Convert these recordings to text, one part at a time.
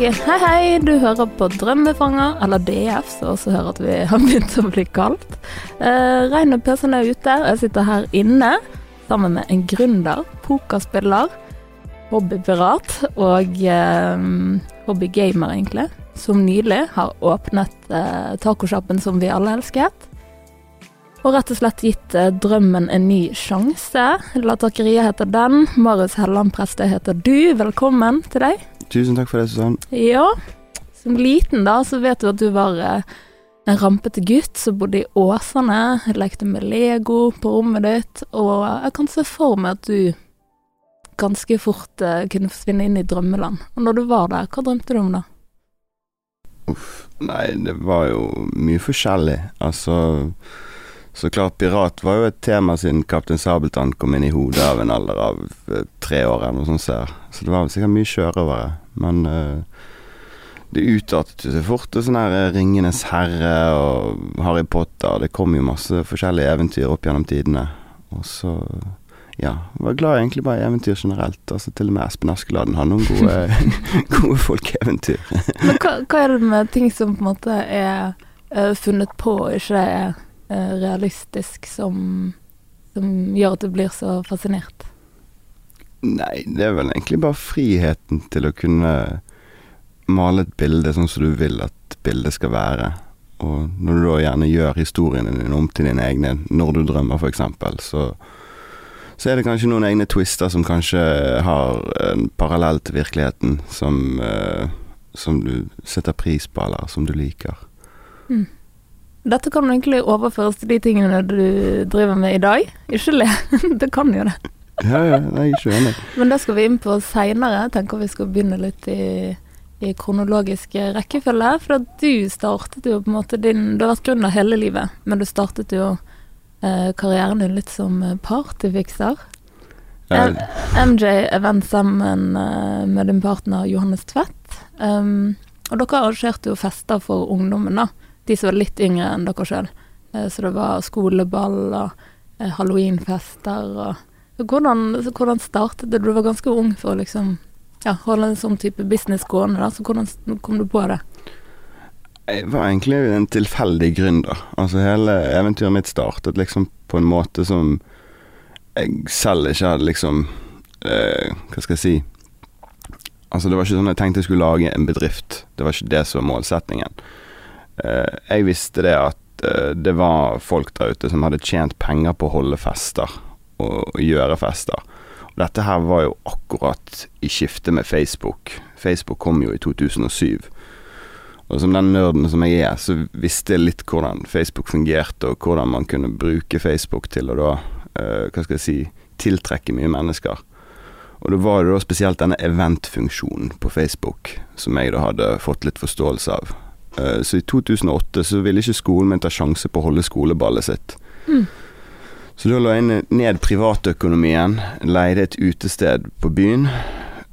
Ok, hei hei, du hører på Drømmefanger, eller DF, så også hører at vi har begynt å bli kaldt. Uh, Rein og Persen er ute, og jeg sitter her inne sammen med en gründer, pokerspiller, hobbypirat og uh, hobbygamer, egentlig, som nylig har åpnet uh, tacosjappen som vi alle elsket. Og rett og slett gitt uh, drømmen en ny sjanse. Latakeriet heter den. Marius Helland Preste heter du. Velkommen til deg. Tusen takk for det, Susann. Ja, som liten da, så vet du at du var eh, en rampete gutt som bodde i Åsane, lekte med Lego på rommet ditt, og jeg kan se for meg at du ganske fort eh, kunne forsvinne inn i drømmeland. Og når du var der, hva drømte du om da? Uff, nei, det var jo mye forskjellig. Altså så klart, pirat var jo et tema siden Kaptein Sabeltann kom inn i hodet av en alder av eh, tre år eller noe sånt. Så, så det var vel sikkert mye sjørøvere. Men uh, det utartet seg fort til sånn her eh, Ringenes herre og Harry Potter. Det kom jo masse forskjellige eventyr opp gjennom tidene. Og så ja, var glad egentlig bare i eventyr generelt. Altså Til og med Espen Askeladden har noen gode, gode folkeeventyr. Men hva, hva, er det med ting som på en måte er er funnet på, og ikke er er realistisk som, som gjør at du blir så fascinert? Nei, det er vel egentlig bare friheten til å kunne male et bilde sånn som du vil at bildet skal være. Og når du da gjerne gjør historiene dine om til dine egne når du drømmer, f.eks., så, så er det kanskje noen egne twister som kanskje har en parallell til virkeligheten, som, uh, som du setter pris på, eller som du liker. Mm. Dette kan egentlig overføres til de tingene du driver med i dag. Ikke le, det kan jo det. Ja, ja, jeg er enig. Men det skal vi inn på seinere. Tenker vi skal begynne litt i, i kronologisk rekkefølge. For du startet jo på en måte din Du har vært gründer hele livet, men du startet jo eh, karrieren din litt som partyfikser. Ja. MJ Event sammen eh, med din partner Johannes Tvedt. Um, og dere arrangerte jo fester for ungdommen, da de som var litt yngre enn dere sjøl. Eh, så det var skoleball og eh, halloweenfester og hvordan, hvordan startet det? Du var ganske ung for å liksom ja, holde en sånn type business gående, da. Så hvordan kom du på det? Jeg var egentlig en tilfeldig gründer. Altså hele eventyret mitt startet liksom på en måte som jeg selv ikke hadde liksom eh, Hva skal jeg si Altså Det var ikke sånn jeg tenkte jeg skulle lage en bedrift. Det var ikke det som var målsetningen. Eh, jeg visste det at eh, det var folk der ute som hadde tjent penger på å holde fester og, gjøre fester. Og dette her var jo akkurat i skiftet med Facebook. Facebook kom jo i 2007. Og som den nerden som jeg er, så visste jeg litt hvordan Facebook fungerte, og hvordan man kunne bruke Facebook til å da, uh, hva skal jeg si, tiltrekke mye mennesker. Og det var det da spesielt denne eventfunksjonen på Facebook som jeg da hadde fått litt forståelse av. Uh, så i 2008 så ville ikke skolen min ta sjanse på å holde skoleballet sitt. Mm. Så da la jeg ned privatøkonomien, leide et utested på byen.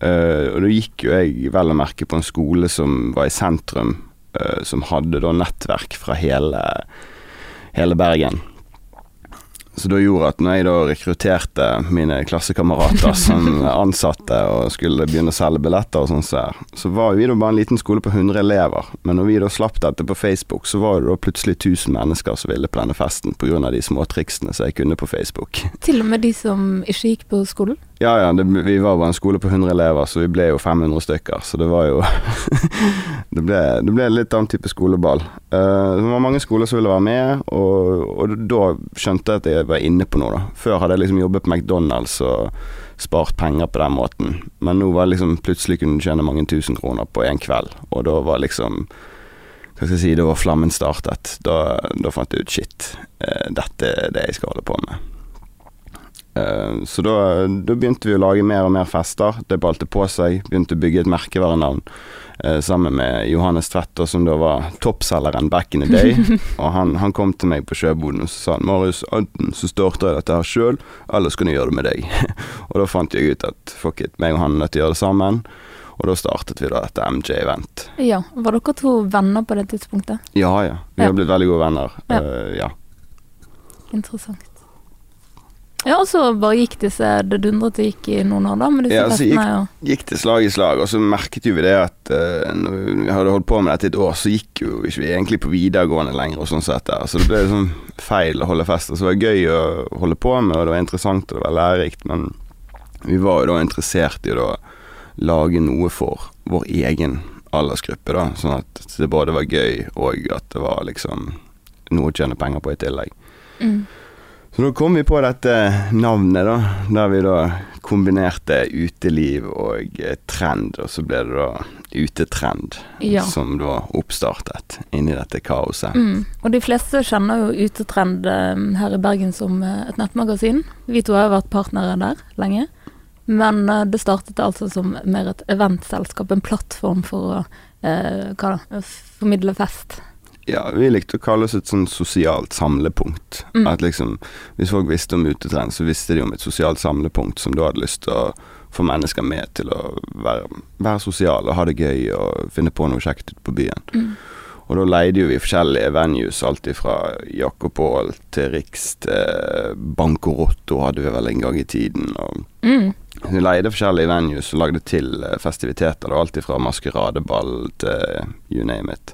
Uh, og da gikk jo jeg vel å merke på en skole som var i sentrum, uh, som hadde da nettverk fra hele, hele Bergen. Så det gjorde at når jeg da rekrutterte mine klassekamerater som ansatte og skulle begynne å selge billetter og sånn, så, så var vi da bare en liten skole på 100 elever. Men når vi da slapp dette på Facebook, så var det da plutselig 1000 mennesker som ville på denne festen pga. de småtriksene som jeg kunne på Facebook. Til og med de som ikke gikk på skolen? Ja, ja. Det, vi var bare en skole på 100 elever, så vi ble jo 500 stykker. Så det var jo det, ble, det ble litt annen type skoleball. Uh, det var mange skoler som ville være med, og, og da skjønte jeg at jeg var inne på noe, da. Før hadde jeg liksom jobbet på McDonald's og spart penger på den måten, men nå var det liksom plutselig kunne tjene mange tusen kroner på én kveld, og da var liksom hva skal jeg si, da var flammen startet. Da, da fant jeg ut shit, uh, dette er det jeg skal holde på med. Uh, så da, da, begynte vi å lage mer og mer fester. Det balte på seg. Begynte å bygge et merkevarenavn. Eh, sammen med Johannes Tvetter, som da var toppselgeren back in the day. og han, han, kom til meg på sjøboden og så sa han, Marius, enten så starter jeg dette her sjøl, eller så kan jeg gjøre det med deg. og da fant jeg ut at fuck it, meg og han er nødt til å gjøre det sammen. Og da startet vi da dette MJ-event. Ja, Var dere to venner på det tidspunktet? Ja, ja. Vi ja. har blitt veldig gode venner. Ja. Uh, ja. Interessant. Ja, og så bare gikk disse Det dundret det gikk i noen år, da, med disse Ja, så festene. og- gikk det slag i slag, og så merket jo vi det at uh, når vi hadde holdt på med dette i et år, så gikk jo ikke vi egentlig på videregående lenger og sånn sett der. Så det ble liksom feil å holde fest. Og så var det gøy å holde på med, og det var interessant og det var lærerikt, men vi var jo da interessert i å lage noe for vår egen aldersgruppe, da. Sånn at det både var gøy og at det var liksom noe å tjene penger på i tillegg. Mm. Så da kom vi på dette navnet, da, der vi da kombinerte uteliv og eh, trend, og så ble det da Utetrend Ja. som da oppstartet inni dette kaoset. Mm. Og de fleste kjenner jo Utetrend eh, her i Bergen som eh, et nettmagasin. Vi to har jo vært partnere der lenge. Men det startet altså som mer et eventselskap, en plattform for å eh, hva da, formidle fest. Ja, vi likte å kalle oss et sånn sosialt samlepunkt. Mm. At liksom, hvis folk visste om utetrening, så visste de om et sosialt samlepunkt som da hadde lyst til å få mennesker med til å være, være sosiale og ha det gøy og finne på noe kjekt ute på byen. Mm. Og da leide jo vi forskjellige venues, alt fra Jakob Aall til Riks til Bankorotto hadde vi vel en gang i tiden. Og Mm. vi leide forskjellige venues og lagde til eh, festiviteter. da, Alt fra maskeradeball til you name it.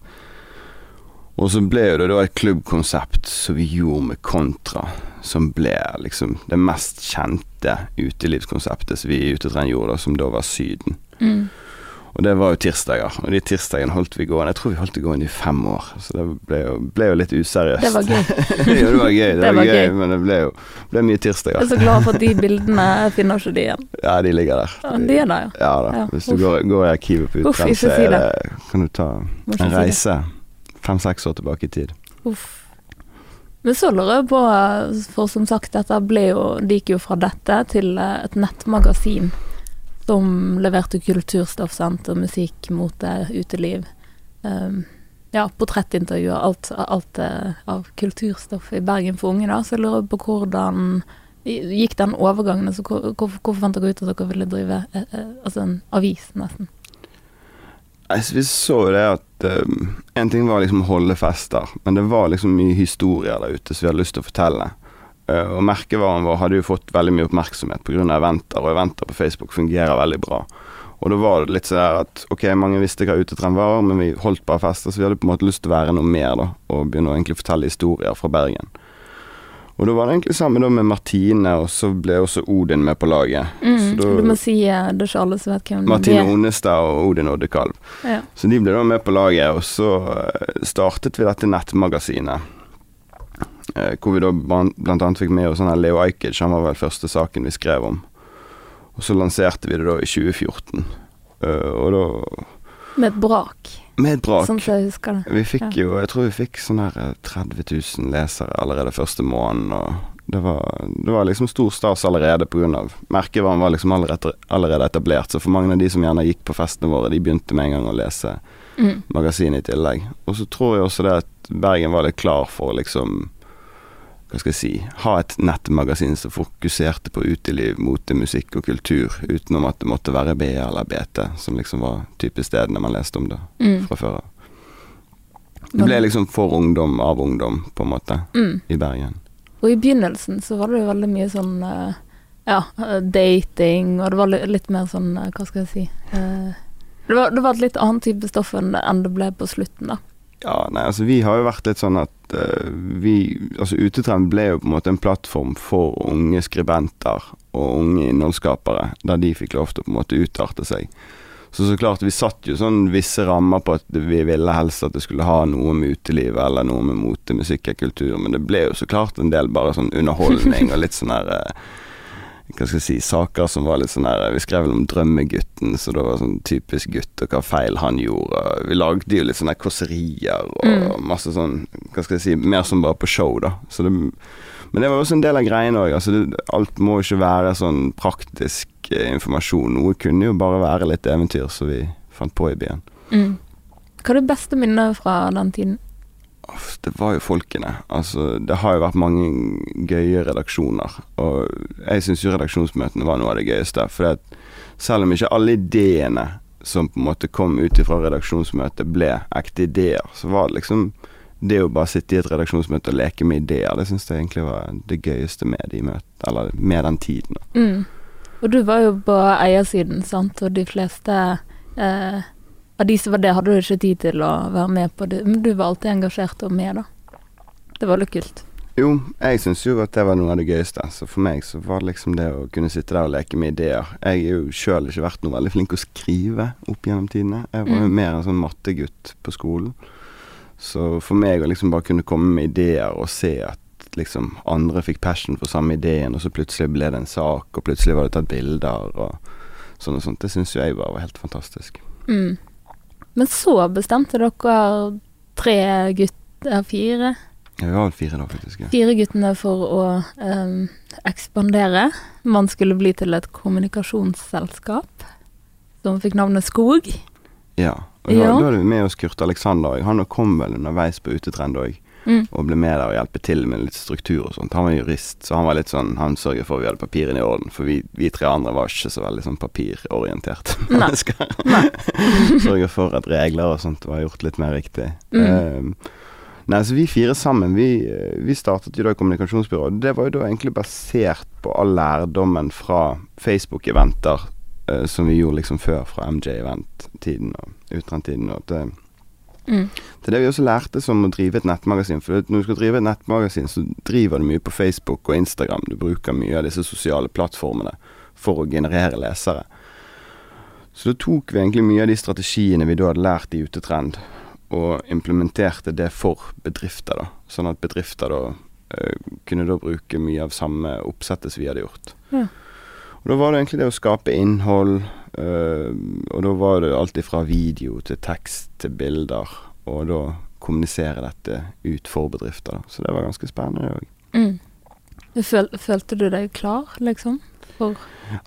Og så ble jo det da et klubbkonsept som vi gjorde med Kontra, som ble liksom det mest kjente utelivskonseptet som vi i Utetrend gjorde, som da var Syden. Mm. Og det var jo tirsdager, og de tirsdagene holdt vi gående. Jeg tror vi holdt det gående i fem år, så det ble jo, ble jo litt useriøst. Det var gøy. jo, det var gøy, det, Det var, var gøy, gøy. men det ble jo ble mye Jeg er så glad for at de bildene jeg finner ikke de igjen. Ja, de ligger der. Ja, de er der, ja. Ja da. Hvis du går, går i arkivet på så si kan du ta en reise fem-seks år tilbake i tid. Uff. Men så lurer jeg på, for som sagt, dette ble jo, det gikk jo fra dette til eh, et nettmagasin som leverte kulturstoff, sant, musikk, mote, uteliv. Um, ja, portrettintervjuer, alt, alt eh, av kulturstoff i Bergen for unge, da. Så jeg lurer på hvordan gikk den overgangen? Altså, hvor, hvorfor, hvorfor fant dere ut at dere ville drive eh, eh, altså en avis, nesten? Vi så det at um, En ting var liksom å holde fester, men det var liksom mye historier der ute som vi hadde lyst til å fortelle. Uh, og merkevaren vår hadde jo fått veldig mye oppmerksomhet pga. eventer, og eventer på Facebook fungerer veldig bra. Og da var det litt sånn at ok, mange visste hva utetrend var, men vi holdt bare fester, så vi hadde på en måte lyst til å være noe mer, da, og begynne å egentlig fortelle historier fra Bergen. Og da var det egentlig sammen med Martine, og så ble også Odin med på laget. Mm, Så da- du må si eh, det er ikke alle som vet hvem Martine det er. Martine Onestad og Odin Oddekalv. Ja. Så de ble da med på laget, og så eh, startet vi dette nettmagasinet. Eh, hvor vi da blant annet fikk med oss sånn Leo Ajkic, han var vel første saken vi skrev om. Og så lanserte vi det da i 2014. Eh, og da Med et brak, Med et brak. sånn jeg husker det. Vi fikk jo Jeg tror vi fikk sånn her eh, 30 000 lesere allerede første måneden, og det var, det var liksom stor stas allerede pga. merkevaren var liksom allerede, allerede etablert, så for mange av de som gjerne gikk på festene våre, de begynte med en gang å lese Mm. magasinet i tillegg. Og så tror jeg også det at Bergen var litt klar for liksom Hva skal jeg si Ha et nettmagasin som fokuserte på uteliv, mote, musikk og kultur, utenom at det måtte være BE eller BT, som liksom var type stedene man leste om det Mm. fra før av. Det ble liksom for ungdom av ungdom, på en måte, Mm. i Bergen. Og i begynnelsen så var det jo veldig mye sånn eh, ja, eh, dating, og det var litt mer sånn eh, Hva skal jeg si det, var, det var et litt annet type stoff enn det ble på slutten, da. Ja, nei, altså vi har jo vært litt sånn at uh, vi Altså Utetrend ble jo på en måte en plattform for unge skribenter og unge innholdsskapere, der de fikk lov til å på en måte utarte seg. Så så klart, vi satt jo sånn visse rammer på at vi ville helst at det skulle ha noe med uteliv eller noe med mote, musikk og kultur, men det ble jo så klart en del bare sånn underholdning og litt sånn her eh, hva skal jeg si, saker som var litt sånn her Vi skrev vel om drømmegutten, så det var sånn typisk gutt og hva feil han gjorde. Vi lagde jo litt sånne kåserier og Mm. masse sånn Hva skal jeg si, mer som bare på show, da. Så det, men det var også en del av greiene òg. Altså det- alt må ikke være sånn praktisk eh, informasjon. Noe kunne jo bare være litt eventyr som vi fant på i byen. Mm. Hva er det beste minnet fra den tiden? Det var jo folkene. Altså, det har jo vært mange gøye redaksjoner. Og jeg syns jo redaksjonsmøtene var noe av det gøyeste. For selv om ikke alle ideene som på en måte kom ut fra redaksjonsmøtet ble ekte ideer, så var det liksom det å bare sitte i et redaksjonsmøte og leke med ideer, det syns jeg egentlig var det gøyeste med de møtene, eller med den tiden. Mm. Og du var jo på eiersiden, sant, og de fleste eh, av de som var det, hadde du ikke tid til å være med på det, men du var alltid engasjert og med, da. Det var litt kult. Jo, jeg syns jo at det var noe av det gøyeste. Så for meg så var det liksom det å kunne sitte der og leke med ideer. Jeg har jo sjøl ikke vært noe veldig flink å skrive opp gjennom tidene. Jeg var jo Mm. mer en sånn mattegutt på skolen. Så for meg å liksom bare kunne komme med ideer og se at liksom andre fikk passion for samme ideen, og så plutselig ble det en sak, og plutselig var det tatt bilder og sånn og sånt, det syns jo jeg bare var helt fantastisk. Mm. Men så bestemte dere tre gutter, fire, Ja, vi var vel fire da, faktisk. Ja. fire guttene for å em, ekspandere. Man skulle bli til et kommunikasjonsselskap som fikk navnet Skog. ja. Og da, Ja. da hadde vi med oss Kurt Alexander. Han kom vel underveis på Utetrend òg. Mm. og ble med der og hjelpe til med litt struktur og sånt. Han var jurist, så han var litt sånn Han sørget for at vi hadde papirene i orden, for vi, vi tre andre var ikke så veldig sånn papirorienterte mennesker. Sørget for at regler og sånt var gjort litt mer riktig. Mm. Ehm, nei, så vi fire sammen, vi, eh, vi startet jo da kommunikasjonsbyrå. Det var jo da egentlig basert på all lærdommen fra Facebook-eventer eh, som vi gjorde liksom før, fra MJ-event-tiden og utrent-tiden. og at det Mm. det er det vi også lærte som å drive et nettmagasin. For når du skal drive et nettmagasin, så driver du mye på Facebook og Instagram. Du bruker mye av disse sosiale plattformene for å generere lesere. Så da tok vi egentlig mye av de strategiene vi da hadde lært i Utetrend, og implementerte det for bedrifter. da Sånn at bedrifter da eh, kunne da bruke mye av samme oppsettet som vi hadde gjort. Ja. Og da var det egentlig det å skape innhold, og da var det alt fra video til tekst til bilder, og da kommunisere dette ut for bedrifter. Da. Så det var ganske spennende, òg. Mm. Føl, følte du deg klar, liksom? For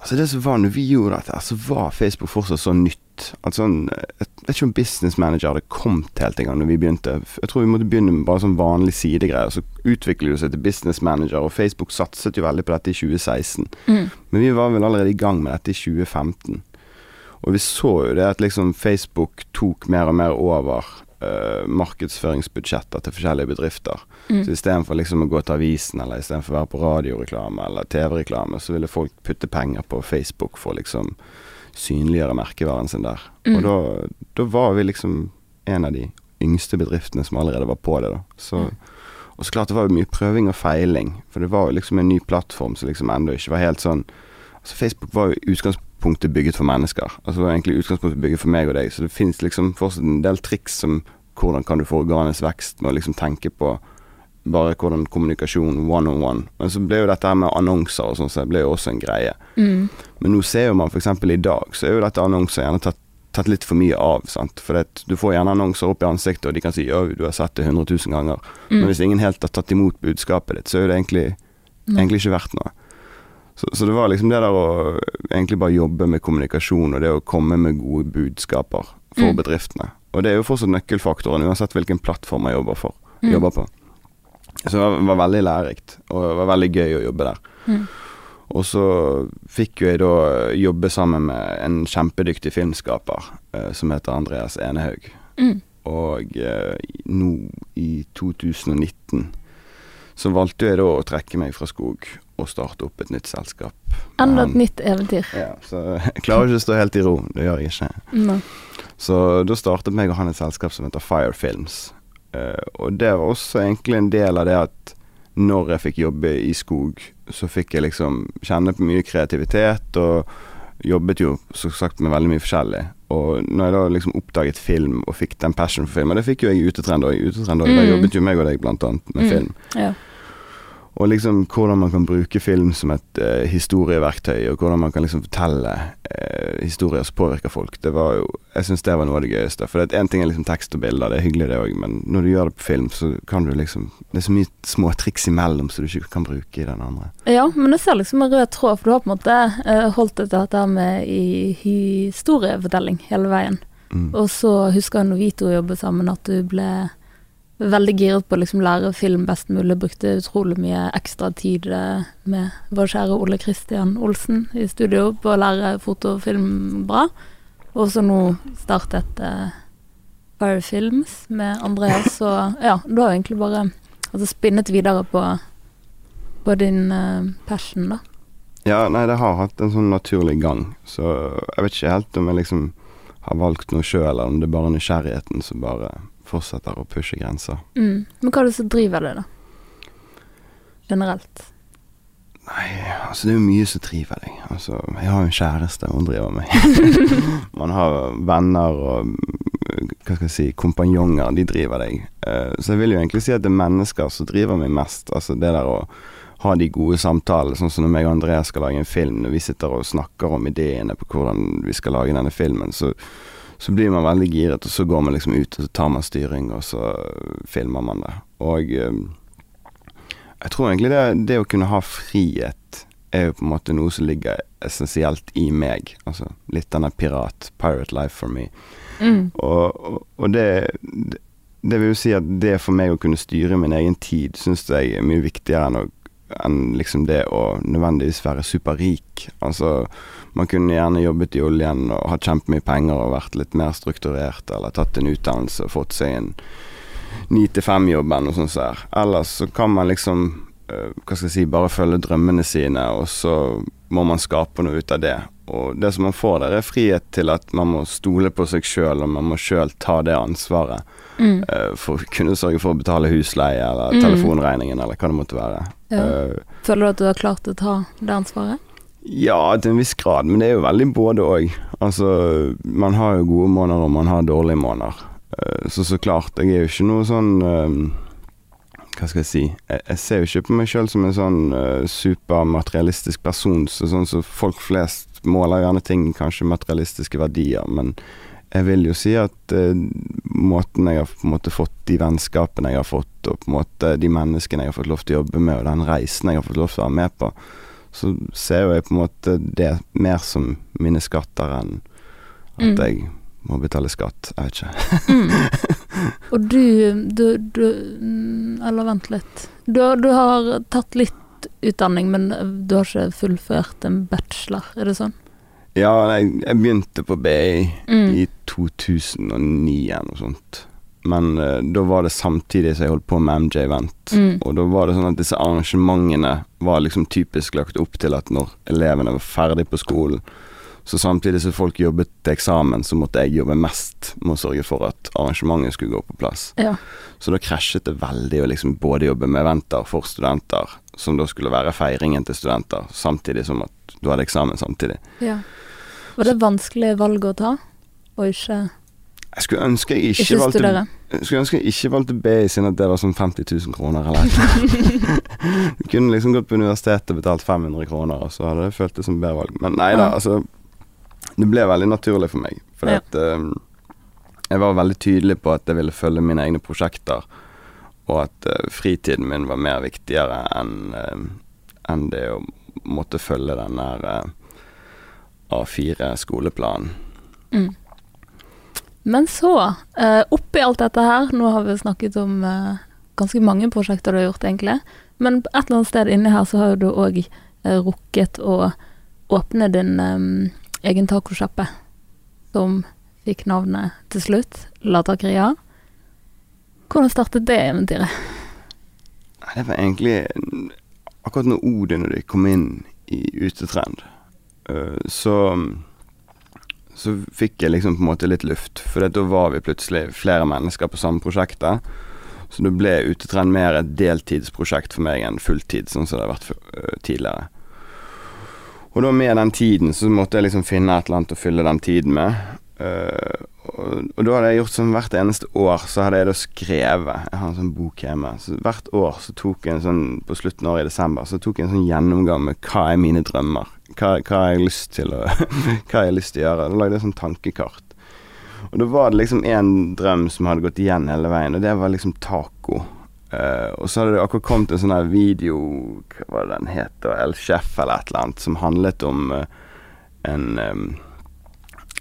Altså det som var når vi gjorde dette, så var Facebook fortsatt så nytt. At sånn, jeg vet ikke om Business Manager hadde kommet helt en gang når vi begynte. Jeg tror vi måtte begynne med bare sånn vanlig sidegreier. Så utviklet det seg til Business Manager, og Facebook satset jo veldig på dette i 2016. mm. Men vi var vel allerede i gang med dette i 2015. Og vi så jo det at liksom Facebook tok mer og mer over uh, markedsføringsbudsjetter til forskjellige bedrifter. Mm. Så istedenfor liksom å gå til avisen, eller istedenfor å være på radioreklame eller TV-reklame, så ville folk putte penger på Facebook for å liksom synliggjøre merkevaren sin der. Mm. Og da, da var vi liksom en av de yngste bedriftene som allerede var på det, da. Så, og så klart det var jo mye prøving og feiling, for det var jo liksom en ny plattform som liksom ennå ikke var helt sånn Altså Facebook var jo i utgangspunktet bygget for mennesker. Altså det var egentlig utgangspunktet bygget for meg og deg, så det fins liksom fortsatt en del triks som hvordan kan du få organisk vekst med å liksom tenke på bare hvordan kommunikasjon one on one. Men så ble jo dette her med annonser og sånn, så det ble jo også en greie. Mm. Men nå ser jo man f.eks. i dag, så er jo dette annonser gjerne tatt, tatt litt for mye av. sant? For det, du får gjerne annonser opp i ansiktet, og de kan si ja, du har sett det 100 000 ganger. Mm. Men hvis ingen helt har tatt imot budskapet ditt, så er jo det egentlig, egentlig ikke verdt noe. Så, så det var liksom det der å egentlig bare jobbe med kommunikasjon, og det å komme med gode budskaper for Mm. bedriftene. Og det er jo fortsatt nøkkelfaktoren, uansett hvilken plattform jeg jobber for. Mm. Jobber på. Så det var, var veldig lærerikt, og det var veldig gøy å jobbe der. Mm. Og så fikk jo jeg da jobbe sammen med en kjempedyktig filmskaper eh, som heter Andreas Enehaug. Mm. Og eh, nå i 2019 så valgte jeg da å trekke meg fra skog og starte opp et nytt selskap. Enda et nytt eventyr. Ja, så jeg klarer ikke å stå helt i ro. Det gjør jeg ikke. Nei. Så da startet meg og han et selskap som heter Fire Films. Uh, og det var også egentlig en del av det at når jeg fikk jobbe i skog, så fikk jeg liksom kjenne på mye kreativitet, og jobbet jo som sagt med veldig mye forskjellig. Og når jeg da liksom oppdaget film og fikk den passion for film, og det fikk jo jeg i Utetrend òg, Utetrend der Mm. jobbet jo meg og deg blant annet med Mm. film. Ja. Og liksom hvordan man kan bruke film som et uh, historieverktøy, og hvordan man kan liksom fortelle uh, historier som påvirker folk. Det var jo Jeg syns det var noe av det gøyeste. For én ting er liksom tekst og bilder, det er hyggelig det òg, men når du gjør det på film, så kan du liksom Det er så mye små triks imellom som du ikke kan bruke i den andre. ja, men jeg ser liksom en rød tråd, for du har på en måte uh, holdt dette med i historiefortelling hele veien. Mm. Og så husker jeg når vi to jobbet sammen, at du ble veldig giret på å liksom lære film best mulig. Brukte utrolig mye ekstra tid eh, med vår kjære Ole Kristian Olsen i studio på å lære foto og film bra. Og så nå startet uh, Fire Films med Andreas, og ja, du har egentlig bare altså, spinnet videre på, på din uh, passion, da. Ja, nei, det har hatt en sånn naturlig gang, så jeg vet ikke helt om jeg liksom har valgt noe sjøl, eller om det er bare nysgjerrigheten som bare fortsetter å pushe grenser. Mm. Men hva er det som driver deg, da? Generelt? Nei, altså det er jo mye som driver deg. Altså, jeg har jo en kjæreste, hun driver meg. Man har venner og hva skal jeg si, kompanjonger, de driver deg. Uh, så jeg vil jo egentlig si at det er mennesker som driver meg mest. Altså det der å ha de gode samtalene, sånn som når meg og Andreas skal lage en film, når vi sitter og snakker om ideene på hvordan vi skal lage denne filmen, så, så blir man veldig giret, og så går man liksom ut og så tar man styring, og så filmer man det. Og uh, jeg tror egentlig det, det, å kunne ha frihet er jo på en måte noe som ligger essensielt i meg. Altså litt denne pirat, pirate life for me. Mm. Og, og, og det, det, vil jo si at det for meg å kunne styre min egen tid, syns jeg er mye viktigere enn, å, enn liksom det å nødvendigvis være superrik. Altså man kunne gjerne jobbet i oljen og hatt kjempemye penger og vært litt mer strukturert, eller tatt en utdannelse og fått seg en ni til fem-jobben noe sånt. der. Ellers så kan man liksom uh, hva skal jeg si, bare følge drømmene sine, og så må man skape noe ut av det. Og det som man får der, er frihet til at man må stole på seg sjøl, og man må sjøl ta det ansvaret. Mm. Uh, for å kunne sørge for å betale husleie eller mm. telefonregningen eller hva det måtte være. Ja. Uh, Føler du at du har klart å ta det ansvaret? Ja, til en viss grad, men det er jo veldig både òg. Altså, man har jo gode måneder, og man har dårlige måneder. Uh, så så klart, jeg er jo ikke noe sånn uh, Hva skal jeg si Jeg, jeg ser jo ikke på meg sjøl som en sånn supermaterialistisk person. Så sånn som så folk flest måler gjerne ting, kanskje materialistiske verdier, men jeg vil jo si at uh, måten jeg har på en måte fått de vennskapene jeg har fått, og på en måte de menneskene jeg har fått lov til å jobbe med, og den reisen jeg har fått lov til å være med på, så ser jo jeg på en måte det mer som mine skatter enn at mm. jeg må betale skatt. Jeg vet ikke. mm. Og du, du, du, mm, Eller vent litt. Du, du, har tatt litt utdanning, men du har ikke fullført en bachelor, er det sånn? Ja, jeg, jeg begynte på BI mm. i 2009 eller noe sånt. Men uh, da var det samtidig som jeg holdt på med MJ Vent. Mm. Og da var det sånn at disse arrangementene var liksom typisk lagt opp til at når elevene var ferdig på skolen, så samtidig som folk jobbet til eksamen, så måtte jeg jobbe mest med å sørge for at arrangementet skulle gå på plass. Ja. Så da krasjet det veldig å liksom både jobbe med eventer for studenter, som da skulle være feiringen til studenter, samtidig som at du hadde eksamen samtidig. Ja. Var det vanskelig valg å ta, og ikke jeg skulle ønske jeg ikke, ikke valgte Jeg skulle ønske jeg ikke valgte BI siden at det var sånn 50 000 kroner eller noe. du kunne liksom gått på universitetet og betalt 500 kroner, og så hadde det føltes som bedre valg. Men nei da, altså det ble veldig naturlig for meg. fordi ja. at uh, jeg var veldig tydelig på at jeg ville følge mine egne prosjekter, og at uh, fritiden min var mer viktigere enn uh, en det å måtte følge den der uh, A4-skoleplanen. Mm. Men så, uh, oppi alt dette her, nå har vi snakket om ganske mange prosjekter du har gjort, egentlig, men et eller annet sted inni her så har du òg rukket å åpne din um, egen tacosjappe som fikk navnet til slutt, La Taqueria. Hvordan startet det eventyret? Det var egentlig akkurat når og de kom inn i utetrend, eh, så så fikk jeg liksom på en måte litt luft. For da var vi plutselig flere mennesker på samme prosjektet. Så det ble utetrend mer et deltidsprosjekt for meg enn fulltid, sånn som det har vært eh, tidligere. Og da med den tiden så måtte jeg liksom finne et eller annet å fylle den tiden med. Uh, og, og, da hadde jeg gjort sånn hvert eneste år, så hadde jeg da skrevet Jeg har en sånn bok hjemme. Så hvert år så tok jeg en sånn på slutten av året i desember, så tok jeg en sånn gjennomgang med hva er mine drømmer. Hva, hva har jeg lyst til å Hva har lyst til å gjøre? Da lagde jeg sånn tankekart. Og da var det liksom én drøm som hadde gått igjen hele veien, og det var liksom taco. Uh, og så hadde det akkurat kommet en sånn her video Hva var det den het? El Chef eller et eller annet, som handlet om uh, en um,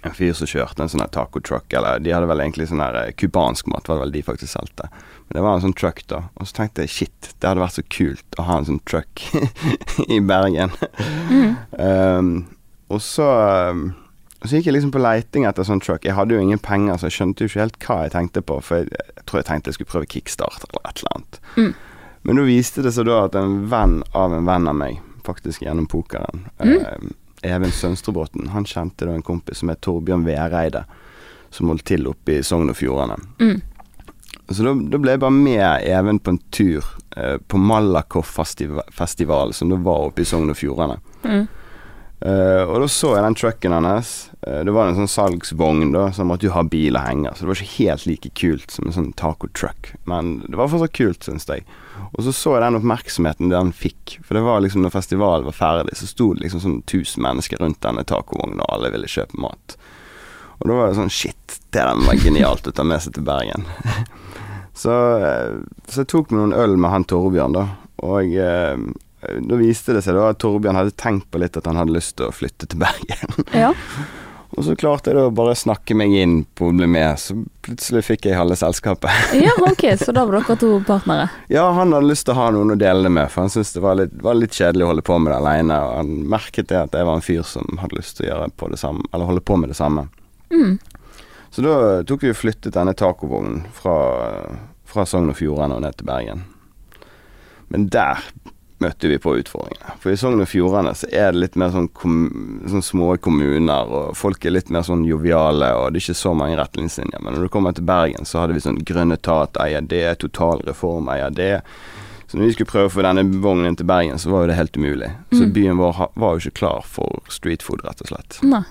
en fyr som kjørte en sånn taco truck, eller de hadde vel egentlig sånn her cubansk mat, var det vel de faktisk solgte. Men det var en sånn truck, da. Og så tenkte jeg shit, det hadde vært så kult å ha en sånn truck i Bergen. Mm. Um, og så um, så gikk jeg liksom på leiting etter sånn truck. Jeg hadde jo ingen penger, så jeg skjønte jo ikke helt hva jeg tenkte på. For jeg, jeg tror jeg tenkte jeg skulle prøve kickstart eller et eller annet. Mm. Men da viste det seg da at en venn av en venn av meg, faktisk gjennom pokeren, Mm. eh, Even Sønstrebråten, han kjente da en kompis som het Torbjørn Vereide, som holdt til oppe i Sogn og Fjordane. Mm. Så da, da ble jeg bare med Even på en tur eh, på Malakoff festival, festival, som da var oppe i Sogn og Fjordane. Mm. Eh, og da så jeg den trucken hennes. Uh, det var en sånn salgsvogn, da, han måtte jo ha bil og henger. Så det var ikke helt like kult som en sånn taco-truck, men det var fortsatt kult, syns jeg. Og så så jeg den oppmerksomheten den fikk. For det var liksom når festivalen var ferdig, så sto det liksom sånn 1000 mennesker rundt denne tacovognen, og alle ville kjøpe mat. Og da var det sånn Shit, det der var genialt å ta med seg til Bergen. så, uh, så jeg tok meg noen øl med han Torbjørn, da. Og eh, da viste det seg da at Torbjørn hadde tenkt på litt at han hadde lyst til å flytte til Bergen. Ja. Og så klarte jeg da bare å snakke meg inn på å bli med, så plutselig fikk jeg halve selskapet. ja, ok, så da var dere to partnere. Ja, han hadde lyst til å ha noen å dele det med, for han syntes det var litt, var litt kjedelig å holde på med det aleine. Og han merket det at jeg var en fyr som hadde lyst til å gjøre på det samme, eller holde på med det samme. Mm. Så da tok vi og flyttet denne tacovognen fra, fra Sogn og Fjordane og ned til Bergen. Men der møtte vi på utfordringene. For i Sogn og Fjordane så er det litt mer sånn, kom, sånn små kommuner, og folk er litt mer sånn joviale, og det er ikke så mange retningslinjer. Men når du kommer til Bergen, så hadde vi sånn Grønn etat eier det, Totalreform eier det. Så når vi skulle prøve å få denne vognen til Bergen, så var jo det helt umulig. Så Mm. byen vår var jo ikke klar for street food, rett og slett. Nei.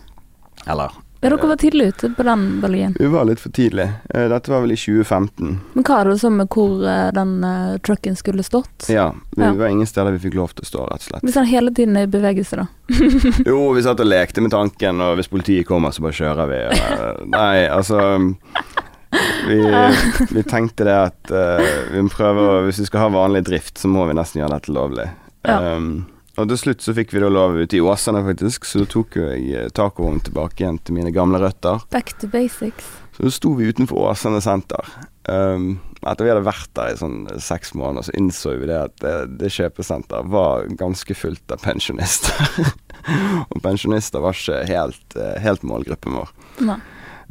Eller Ja, dere var tidlig ute på den bølgen. Vi var litt for tidlig. Eh, Dette var vel i 2015. Men hva er det så med hvor eh, den uh, trucken skulle stått? Ja, det Ja. var ingen steder vi fikk lov til å stå, rett og slett. Hvis han hele tiden er i bevegelse, da. Jo, vi satt og lekte med tanken, og hvis politiet kommer, så bare kjører vi. og- Nei, altså Vi, vi tenkte det at uh, vi må prøve å Hvis vi skal ha vanlig drift, så må vi nesten gjøre dette lovlig. Ja. Um, og til slutt så fikk vi da lov ute i Åsane, faktisk, så da tok jo jeg eh, tacovognen tilbake igjen til mine gamle røtter. Back to basics. Så da sto vi utenfor Åsane senter. Um, etter vi hadde vært der i sånn eh, seks måneder, så innså vi det at det, det kjøpesenteret var ganske fullt av pensjonister. og pensjonister var ikke helt, eh, helt målgruppen vår. Nei.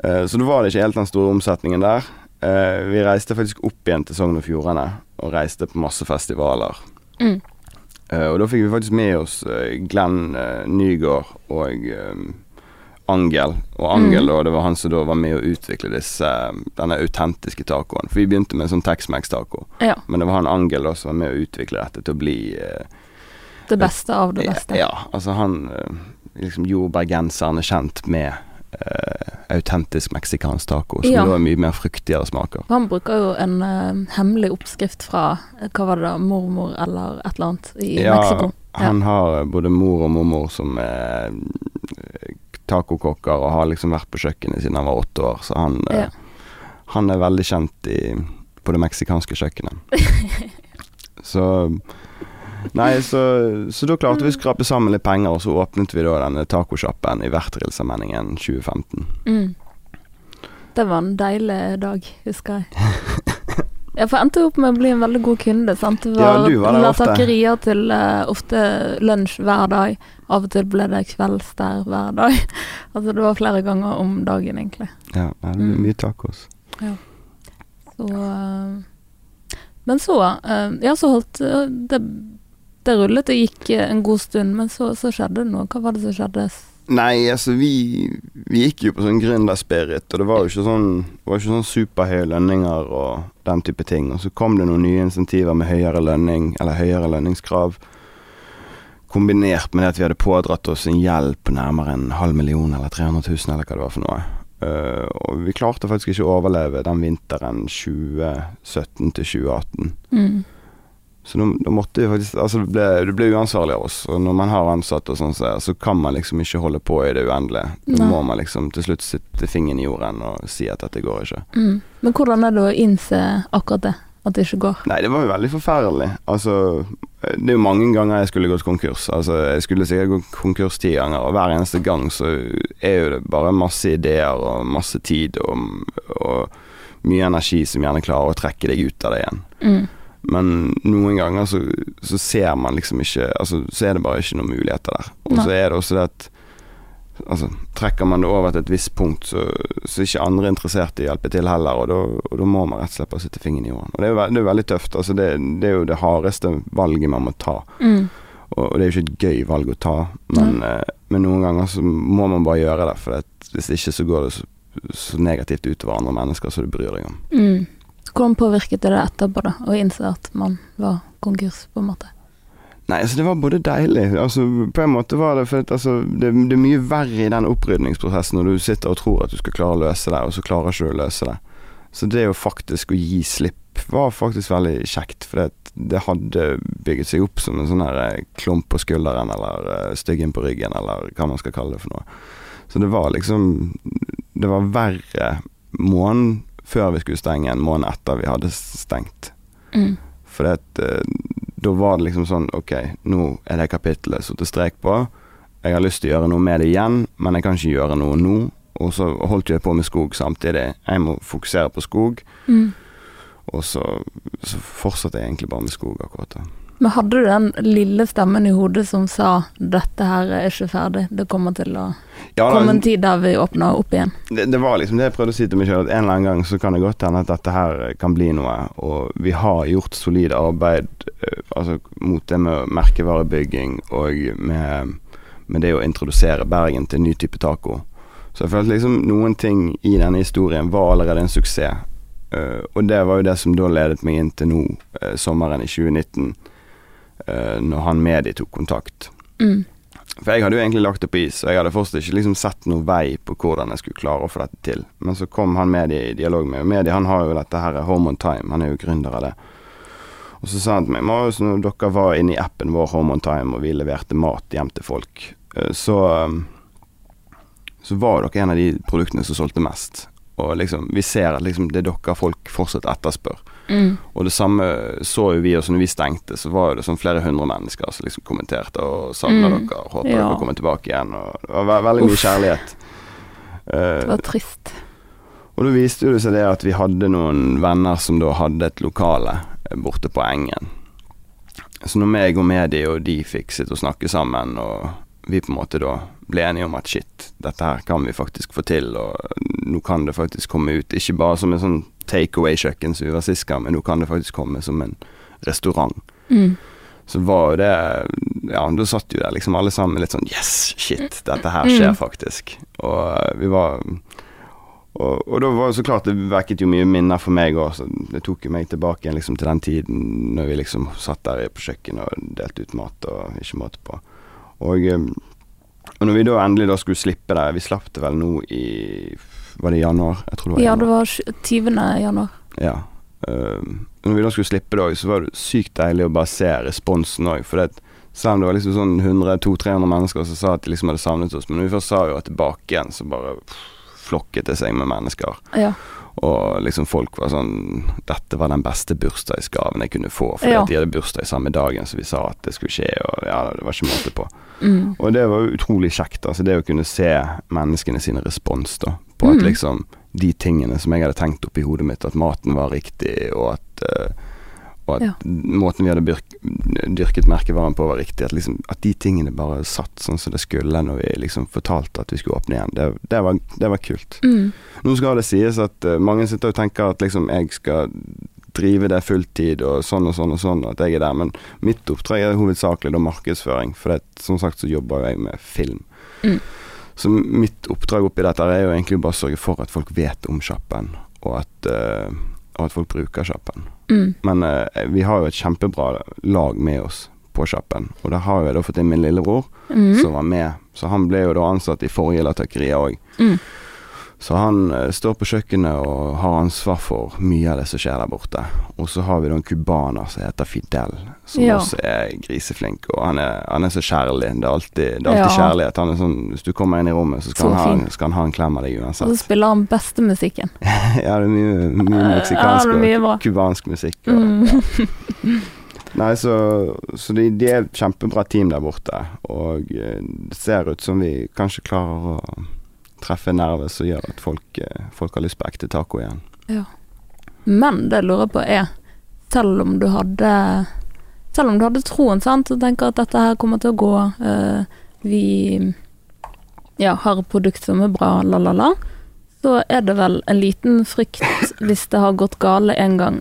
Uh, så da var det ikke helt den store omsetningen der. Uh, vi reiste faktisk opp igjen til Sogn og Fjordane, og reiste på masse festivaler. Mm. Eh, og da fikk vi faktisk med oss eh, Glenn uh, Nygaard og eh, Angel. Og Angel, Mm. da, det var han som da var med å utvikle disse, eh, denne autentiske tacoen. For vi begynte med en sånn Tex-Mex-taco, Ja. men det var han Angel da som var med å utvikle dette til å bli eh, Det beste av det beste. Ja, altså han eh, liksom gjorde bergenserne kjent med eh, autentisk meksikansk taco, som Ja. da er mye mer fruktigere smaker. Han bruker jo en eh, hemmelig oppskrift fra eh, hva var det da, mormor eller et eller annet i Ja, Mexico. Han har eh, både mor og mormor som er eh, tacokokker og har liksom vært på kjøkkenet siden han var åtte år, så han, Ja. han er veldig kjent i, på det meksikanske kjøkkenet. så Nei, så, så da klarte vi å skrape sammen litt penger, og så åpnet vi da denne tacosjappen i Vertrilsammenningen 2015. Mm. Det var en deilig dag, husker jeg. Jeg får endte opp med å bli en veldig god kunde. Sant? Det Ja, var, du var der ofte. takerier til uh, ofte lunsj hver dag. Av og til ble det kvelds der hver dag. altså det var flere ganger om dagen, egentlig. Ja, det ble Mm. mye tacos. Ja. Så uh, Men så uh, Ja, så holdt det Det rullet og gikk eh, en god stund, men så, så skjedde det noe. Hva var det som skjedde? Nei, altså vi, vi gikk jo på sånn gründerspirit, og det var jo ikke sånn sånn superhøye lønninger og den type ting. Og så kom det noen nye insentiver med høyere lønning, eller høyere lønningskrav. Kombinert med det at vi hadde pådratt oss en gjeld på nærmere en halv million eller 300 000, eller hva det var for noe. Uh, og vi klarte faktisk ikke å overleve den vinteren 2017 til 2018. Mm. Så nå, da måtte vi faktisk Altså det ble, det ble uansvarlig av oss. Og når man har ansatte og sånn, så, kan man liksom ikke holde på i det uendelige. Da Nei. må man liksom til slutt sitte fingeren i jorden og si at dette går ikke. Mm. Men hvordan er det å innse akkurat det? At det ikke går? Nei, det var jo veldig forferdelig. Altså Det er jo mange ganger jeg skulle gått konkurs. Altså Jeg skulle sikkert gått konkurs ti ganger, og hver eneste gang så er jo det bare masse ideer og masse tid og, og mye energi som gjerne klarer å trekke deg ut av det igjen. Mm. Men noen ganger så, så ser man liksom ikke Altså, så er det bare ikke noen muligheter der. Og så er det også det at Altså, trekker man det over til et visst punkt, så, så er ikke andre interessert i å hjelpe til heller, og da, må man rett og slett bare sitte fingeren i jorden. Og det er jo det er veldig tøft. Altså, det, det er jo det hardeste valget man må ta. Mm. Og, og det er jo ikke et gøy valg å ta, men, eh, men noen ganger så må man bare gjøre det. For at hvis ikke så går det så, så negativt utover andre mennesker som du bryr deg om. Mm. Hvordan påvirket det deg etterpå, da, å innse at man var konkurs, på en måte? Nei, altså det var både deilig Altså På en måte var det For altså, det, det er mye verre i den opprydningsprosessen når du sitter og tror at du skal klare å løse det, og så klarer ikke du å løse det. Så det å faktisk å gi slipp var faktisk veldig kjekt, for det hadde bygget seg opp som en sånn her eh, klump på skulderen, eller eh, styggen på ryggen, eller hva man skal kalle det for noe. Så det var liksom Det var verre måneden før vi skulle stenge, en måned etter vi hadde stengt. Mm. For da var det liksom sånn Ok, nå er det kapittelet satt strek på. Jeg har lyst til å gjøre noe med det igjen, men jeg kan ikke gjøre noe nå. Og så holdt jeg på med skog samtidig. Jeg må fokusere på skog. Mm. Og så, så fortsatte jeg egentlig bare med skog akkurat da. Men hadde du den lille stemmen i hodet som sa 'dette her er ikke ferdig', det kommer til å Ja, komme en tid der vi åpner opp igjen? det, det var liksom det jeg prøvde å si til meg sjøl, at en eller annen gang så kan det godt hende at dette her kan bli noe. Og vi har gjort solid arbeid eh, altså mot det med merkevarebygging og med, med det å introdusere Bergen til en ny type taco. Så jeg følte liksom noen ting i denne historien var allerede en suksess. Eh, og det var jo det som da ledet meg inn til nå, eh, sommeren i 2019, eh, når han Medi tok kontakt. Mm. For jeg hadde jo egentlig lagt det på is, og jeg hadde fortsatt ikke liksom sett noen vei på hvordan jeg skulle klare å få dette til. Men så kom han Medi i dialog med meg. Medi han har jo dette her Home on Time, han er jo gründer av det. Og så sa han til meg Marius, når dere var inne i appen vår Home on Time, og vi leverte mat hjem til folk, eh, så eh, så var dere en av de produktene som solgte mest. Og liksom, vi ser at liksom, det er dere folk fortsatt etterspør. Mm. Og det samme så jo vi også når vi stengte, så var det sånn flere hundre mennesker som liksom kommenterte og savna Mm. dere, håper Ja. dere kommer tilbake igjen. Og det var ve veldig mye Uff. kjærlighet. Det Eh, var trist. og da viste det seg det at vi hadde noen venner som da hadde et lokale eh, borte på Engen. Så når meg og Medi og de fikk sitte og snakke sammen, og vi på en måte da ble enige om at shit, dette her kan vi faktisk få til, og nå kan det faktisk komme ut, ikke bare som en sånn take away-kjøkken som vi var sist gang, men nå kan det faktisk komme som en restaurant. Mm. Så var jo det Ja, da satt jo der liksom alle sammen litt sånn Yes, shit, dette her skjer Mm. faktisk. Og eh, vi var og, og da var det så klart det vekket jo mye minner for meg òg, så det tok jo meg tilbake igjen liksom til den tiden når vi liksom satt der på kjøkkenet og delte ut mat og ikke måte på. Og, eh, og når vi da endelig da skulle slippe det Vi slapp det vel nå i Var det januar? Jeg tror det var januar. Ja, det var 20. januar. Ja. Uh, når vi da skulle slippe det òg, så var det sykt deilig å bare se responsen òg. For det, selv om det var liksom sånn 100-200-300 mennesker som sa at de liksom hadde savnet oss, men når vi først sa jo at tilbake igjen, så bare pff, flokket det seg med mennesker. Ja. Og liksom folk var sånn Dette var den beste bursdagsgaven jeg kunne få, fordi Ja. de hadde bursdag samme dagen som vi sa at det skulle skje, og ja, det var ikke måte på. Mm. Og det var utrolig kjekt, altså det å kunne se menneskene sin respons da, på at Mm. liksom de tingene som jeg hadde tenkt opp i hodet mitt, at maten var riktig, og at, eh, og at Ja. måten vi hadde byrk, dyrket merkevaren på var riktig, at, liksom, at de tingene bare satt sånn som det skulle når vi liksom fortalte at vi skulle åpne igjen, det, det, var, det var kult. Mm. Nå skal det sies at uh, mange sitter og tenker at liksom jeg skal drive det fulltid og sånn og sånn og sånn, og at jeg er der. Men mitt oppdrag er hovedsakelig da markedsføring, for det, som sagt så jobber jo jeg med film. Mm. Så mitt oppdrag oppi dette er jo egentlig bare å sørge for at folk vet om sjappen, og at, uh, og at folk bruker sjappen. Mm. Men uh, vi har jo et kjempebra lag med oss på sjappen, og der har jeg da fått inn min lillebror, Mm. som var med. Så han ble jo da ansatt i forrige latakerier òg. Mm. Så han eh, står på kjøkkenet og har ansvar for mye av det som skjer der borte. Og så har vi da en cubaner som heter Fidel, som Ja. også er griseflink. Og han er, han er så kjærlig. Det er alltid, det er alltid Ja. kjærlighet. Han er sånn, hvis du kommer inn i rommet, så skal, Så han, ha, skal han ha en klem av deg Og så spiller han beste musikken. ja, det er mye, mye meksikansk mye og cubansk musikk. Og, Mm. Nei, så, så de, de er et kjempebra team der borte. Og eh, det ser ut som vi kanskje klarer å treffe en nerve som gjør at folk, eh, folk har lyst på ekte taco igjen. Men det jeg lurer på er, selv om du hadde Selv om du hadde troen, sant, og tenker at dette her kommer til å gå eh, Vi ja, har et produkt som er bra, la, la, la, så er det vel en liten frykt hvis det har gått gale en gang,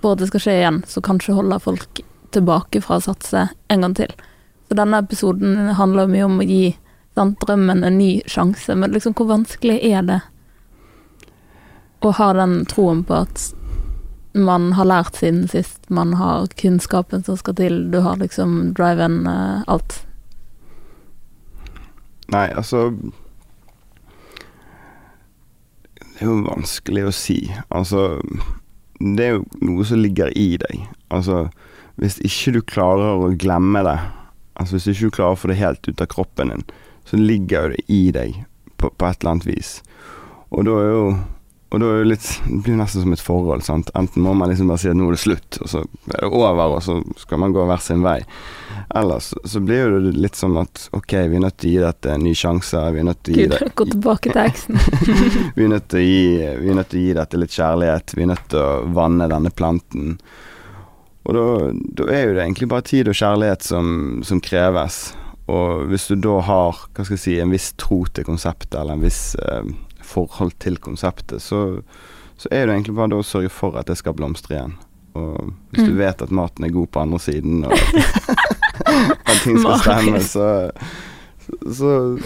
for at det skal skje igjen, så kanskje holder folk tilbake fra å satse en gang til. Så denne episoden handler mye om å gi sant, drømmen en ny sjanse, men liksom hvor vanskelig er det å ha den troen på at man har lært siden sist, man har kunnskapen som skal til, du har liksom driven, uh, alt. Nei, altså Det er jo vanskelig å si. Altså Det er jo noe som ligger i deg. Altså Hvis ikke du klarer å glemme det, altså hvis ikke du klarer å få det helt ut av kroppen din, så ligger det i deg på, på et eller annet vis. Og da er jo og da er det litt Det blir nesten som et forhold, sant. Enten må man liksom bare si at nå er det slutt, og så er det over, og så skal man gå hver sin vei. Ellers så blir det litt som at ok, vi er nødt til å gi dette en ny sjanse. Vi er nødt til å gi Gud, det gå tilbake til eksen. vi er nødt til å gi, vi er nødt til å gi dette litt kjærlighet. Vi er nødt til å vanne denne planten. Og da, da er jo det egentlig bare tid og kjærlighet som, som kreves. Og hvis du da har hva skal jeg si, en viss tro til konseptet, eller en viss eh, forhold til konseptet, så, så er det egentlig bare å sørge for at det skal blomstre igjen. Og hvis du Mm. vet at maten er god på andre siden, og at ting skal stemme, så så,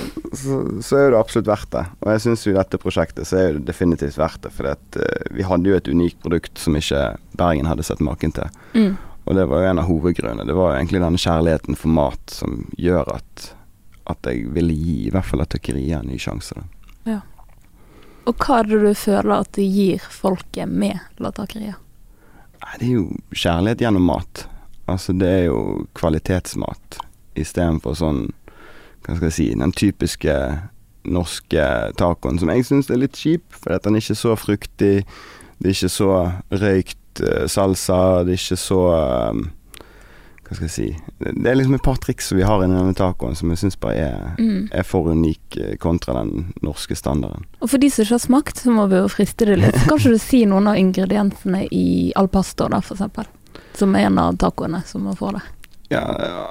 så, er det absolutt verdt det. Og jeg syns jo i dette prosjektet så er det definitivt verdt det. For at, eh, vi hadde jo et unikt produkt som ikke Bergen hadde sett maken til. Mm. Og det var jo en av hovedgrunnene. Det var jo egentlig denne kjærligheten for mat som gjør at, at jeg ville gi i hvert fall Atakeriet en ny sjanse. Da. Og hva er det du føler at det gir folket med Latakeriet? Det er jo kjærlighet gjennom mat. Altså det er jo kvalitetsmat istedenfor sånn Hva skal jeg si Den typiske norske tacoen som jeg syns er litt kjip, fordi at den er ikke så fruktig. Det er ikke så røykt eh, salsa. Det er ikke så eh, Hva skal jeg si Det er liksom et par triks som vi har inni denne tacoen som jeg syns bare er, Mm. er for unik eh, kontra den norske standarden. Og for de som ikke har smakt, så må vi jo friste det litt. Kan ikke du si noen av ingrediensene i al pasto, da, eksempel? Som er en av tacoene som man får det. Ja,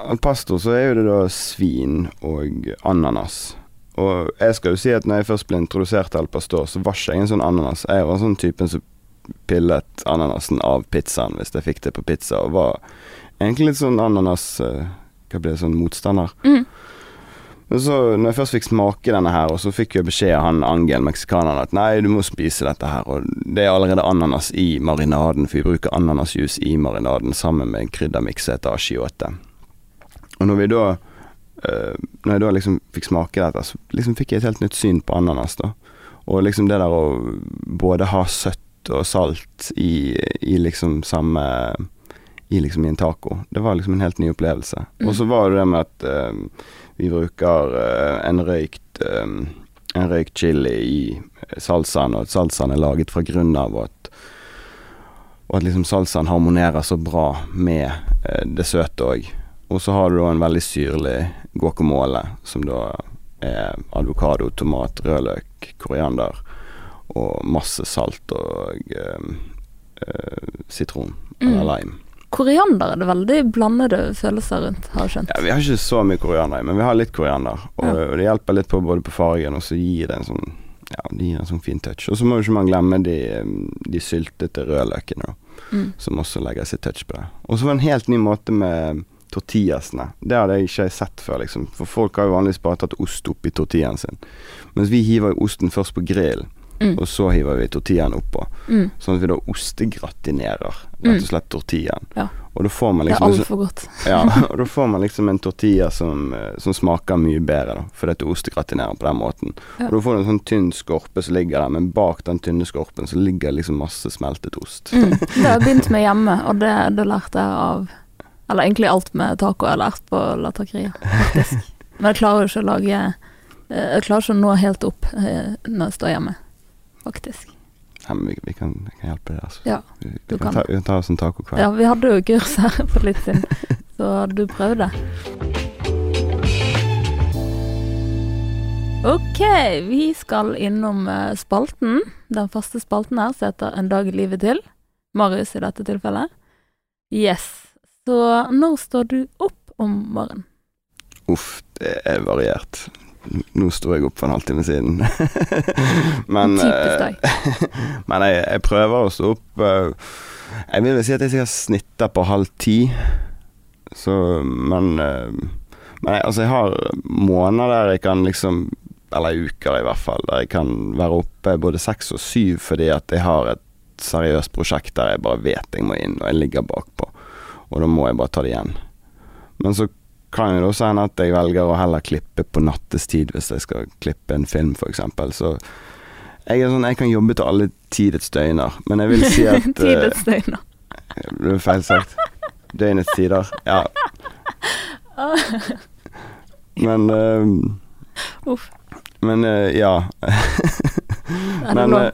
al pasto så er jo det da svin og ananas. Og jeg skal jo si at når jeg først ble introdusert til al pastor, så var ikke jeg en sånn ananas. Jeg var sånn typen som pillet ananasen av pizzaen hvis jeg fikk det på pizza, og var egentlig litt sånn ananas eh, Hva blir det, sånn motstander. Mm. Men så, når jeg først fikk smake denne her, og så fikk jeg beskjed av han Angel, meksikaneren, at nei, du må spise dette her, og det er allerede ananas i marinaden, for vi bruker ananasjuice i marinaden sammen med en kryddermiks som heter achiote. Og når vi da eh, Når jeg da liksom fikk smake dette, så liksom fikk jeg et helt nytt syn på ananas, da. Og liksom det der å både ha søtt og salt i, i liksom samme i liksom i en taco. Det var liksom en helt ny opplevelse. Mm. Og så var det det med at eh, vi bruker uh, en røykt eh, en røykt chili i salsaen, og at salsaen er laget fra grunnen av, og at, og at liksom salsaen harmonerer så bra med uh, det søte òg. Og så har du da en veldig syrlig guacamole, som da er advokado, tomat, rødløk, koriander og masse salt og eh, eh, sitron eller Mm. lime. Koriander er det veldig blandede følelser rundt, har jeg skjønt. Ja, vi har ikke så mye koriander i, men vi har litt koriander. Og, Ja. og det hjelper litt på både på fargen, og så gir det en sånn Ja, det gir en sånn fin touch. Og så må jo ikke man glemme de, de syltete rødløkene, Mm. som også legger sitt touch på det. Og så var det en helt ny måte med tortillasene. Det hadde jeg ikke sett før, liksom. For folk har jo vanligvis bare tatt ost oppi tortillaen sin. Mens vi hiver jo osten først på grillen, Mm. og så hiver vi tortillaen oppå. Mm. Sånn at vi da ostegratinerer rett og slett tortillaen. Ja. Og da får man Det er liksom altfor godt. ja, og da får man liksom en tortilla som, eh, som smaker mye bedre, da, fordi du ostegratinerer på den måten. Ja. Og da får du en sånn tynn skorpe som ligger der, men bak den tynne skorpen så ligger liksom masse smeltet ost. Mm. Det har jeg begynt med hjemme, og det, det lærte jeg av Eller egentlig alt med taco jeg har lært på Latakeria, faktisk. Men jeg klarer jo ikke å lage eh, Jeg klarer ikke å nå helt opp eh, når jeg står hjemme, faktisk. Ja, men vi, vi, kan, kan hjelpe deg, altså. Ja, vi, vi, du kan kan. ta, vi ta oss en tacokveld. Ja, vi hadde jo kurs her for litt siden, så du prøvde. Ok, vi skal innom eh, spalten. Den faste spalten her som heter En dag i livet til. Marius i dette tilfellet. Yes. Så når står du opp om morgenen? Uff, det er variert. Nå sto jeg opp for en halvtime siden. men eh, men jeg, jeg prøver å stå opp eh, Jeg vil vel si at jeg sikkert snitter på halv ti. Så Men eh, Men jeg, altså, jeg har måneder der jeg kan liksom Eller uker, i hvert fall, der jeg kan være oppe både seks og syv fordi at jeg har et seriøst prosjekt der jeg bare vet jeg må inn, og jeg ligger bakpå. Og da må jeg bare ta det igjen. Men så kan jo også hende at jeg velger å heller klippe på nattestid hvis jeg skal klippe en film, f.eks. Så jeg er sånn, jeg kan jobbe til alle tidets døgner, men jeg vil si at eh, Tidets døgn. Det er feil sagt. Døgnets tider. Ja. Men uh, Uff. Men uh, ja. Er Men eh,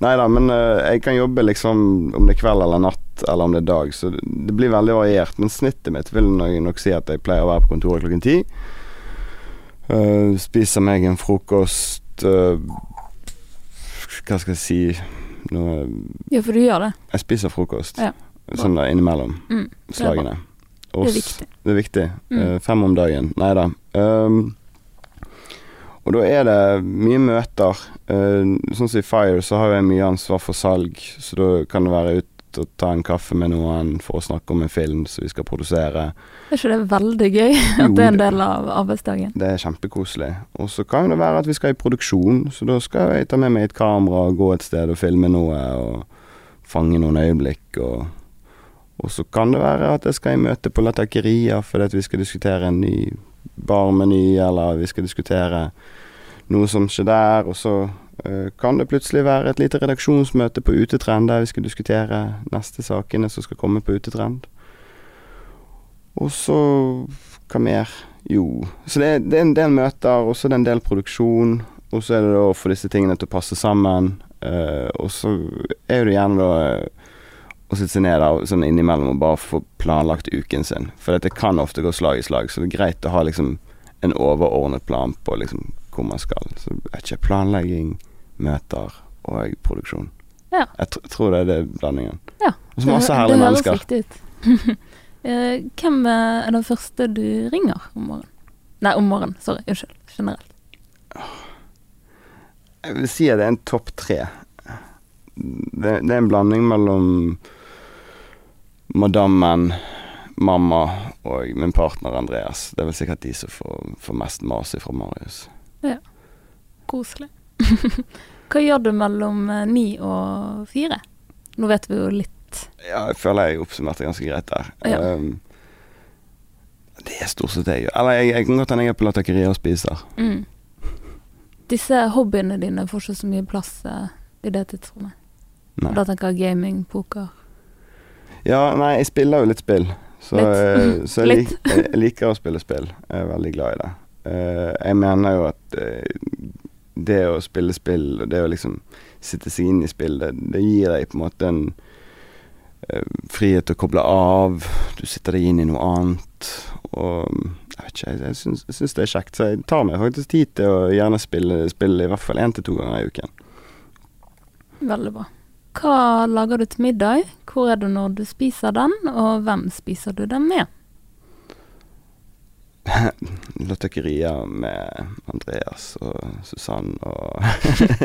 Nei da, men eh, jeg kan jobbe liksom om det er kveld eller natt, eller om det er dag, så det, det blir veldig variert. Men snittet mitt vil jeg nok si at jeg pleier å være på kontoret klokken ti. Eh, spiser meg en frokost Hva skal jeg si Noe Ja, for du gjør det. Jeg spiser frokost. Ja. Sånn da innimellom Mm. slagene. Og Det er viktig. Det er viktig. Mm. Uh, fem om dagen. Nei da. Um, og da er det mye møter. Eh, sånn som i Fire, så har jeg mye ansvar for salg, så da kan det være ut og ta en kaffe med noen for å snakke om en film som vi skal produsere. Er ikke det veldig gøy? At det er en del av arbeidsdagen? Det er kjempekoselig. Og så kan det være at vi skal i produksjon, så da skal jeg ta med meg et kamera og gå et sted og filme noe og fange noen øyeblikk. Og, og så kan det være at jeg skal i møte på Latakeria fordi at vi skal diskutere en ny barmeny, eller vi skal diskutere noe som skjer der. Og så uh, kan det plutselig være et lite redaksjonsmøte på Utetrend der vi skal diskutere neste sakene som skal komme på Utetrend. Og så hva mer? Jo, så det det er en del møter, og så er det en del produksjon. Og så er det da å få disse tingene til å passe sammen. Uh, og så er det gjerne da å sitte seg ned der sånn innimellom og bare få planlagt uken sin. For det kan ofte gå slag i slag, så det er greit å ha liksom en overordnet plan på liksom hvor man skal. Så vet ikke, planlegging, møter og produksjon. Ja. Jeg tr tror det er det blandingen. Ja. Og så masse Det- mennesker. det høres riktig ut. Eh, Hvem er den første du ringer om morgenen? Nei, om morgenen. Sorry. Unnskyld. Generelt. Jeg vil si at det er en topp tre. Det, det er en blanding mellom madammen, mamma og min partner Andreas. Det er vel sikkert de som får, får mest mas fra Marius. Koselig. Hva gjør du mellom eh, ni og fire? Nå vet vi jo litt. Ja, jeg føler jeg oppsummerte ganske greit der. Ja. Um, det er stort sett det jeg gjør. Eller jeg, jeg kan godt hende jeg er på Latakeria og spiser. Mm. Disse hobbyene dine får ikke så mye plass eh, i det tidsrommet. Nei. Da tenker jeg gaming, poker. Ja, nei, jeg spiller jo litt spill. Så, Litt. eh, så jeg, Litt. lik, jeg liker å spille spill. Jeg er veldig glad i det. Eh, jeg mener jo at eh, det å spille spill, det å liksom sitte seg inn i spill, det, det gir deg på en måte en eh, frihet til å koble av. Du sitter deg inn i noe annet. Og jeg vet ikke, jeg, syns, jeg syns det er kjekt. Så jeg tar meg faktisk tid til å gjerne spille, spille i hvert fall én til to ganger i uken. Veldig bra. Hva lager du til middag? Hvor er du når du spiser den, og hvem spiser du den med? Lottekeria med Andreas og Susann og